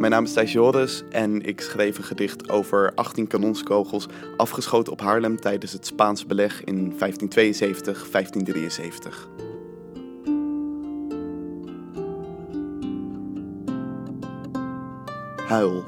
mijn naam is Thijs Joris en ik schreef een gedicht over 18 kanonskogels afgeschoten op Haarlem tijdens het Spaanse beleg in 1572-1573. Huil.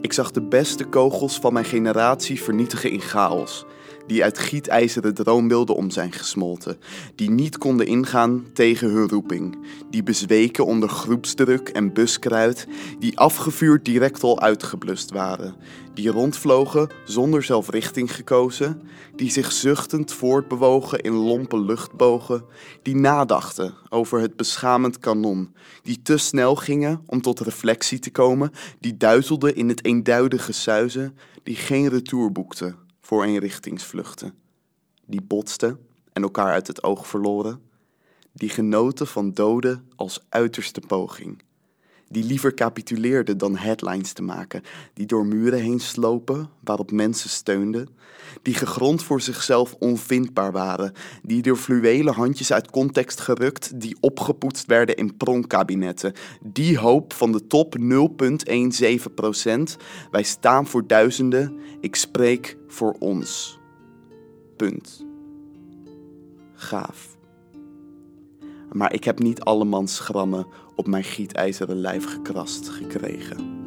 Ik zag de beste kogels van mijn generatie vernietigen in chaos die uit gietijzeren droombeelden om zijn gesmolten, die niet konden ingaan tegen hun roeping, die bezweken onder groepsdruk en buskruid, die afgevuurd direct al uitgeblust waren, die rondvlogen zonder zelf richting gekozen, die zich zuchtend voortbewogen in lompe luchtbogen, die nadachten over het beschamend kanon, die te snel gingen om tot reflectie te komen, die duizelden in het eenduidige suizen, die geen retour boekten voor eenrichtingsvluchten, die botsten en elkaar uit het oog verloren, die genoten van doden als uiterste poging, die liever capituleerden dan headlines te maken, die door muren heen slopen waarop mensen steunden, die gegrond voor zichzelf onvindbaar waren, die door fluwelen handjes uit context gerukt, die opgepoetst werden in pronkkabinetten, die hoop van de top 0,17 procent, wij staan voor duizenden, ik spreek voor ons. Punt. Gaaf. Maar ik heb niet allemans grammen op mijn gietijzeren lijf gekrast gekregen.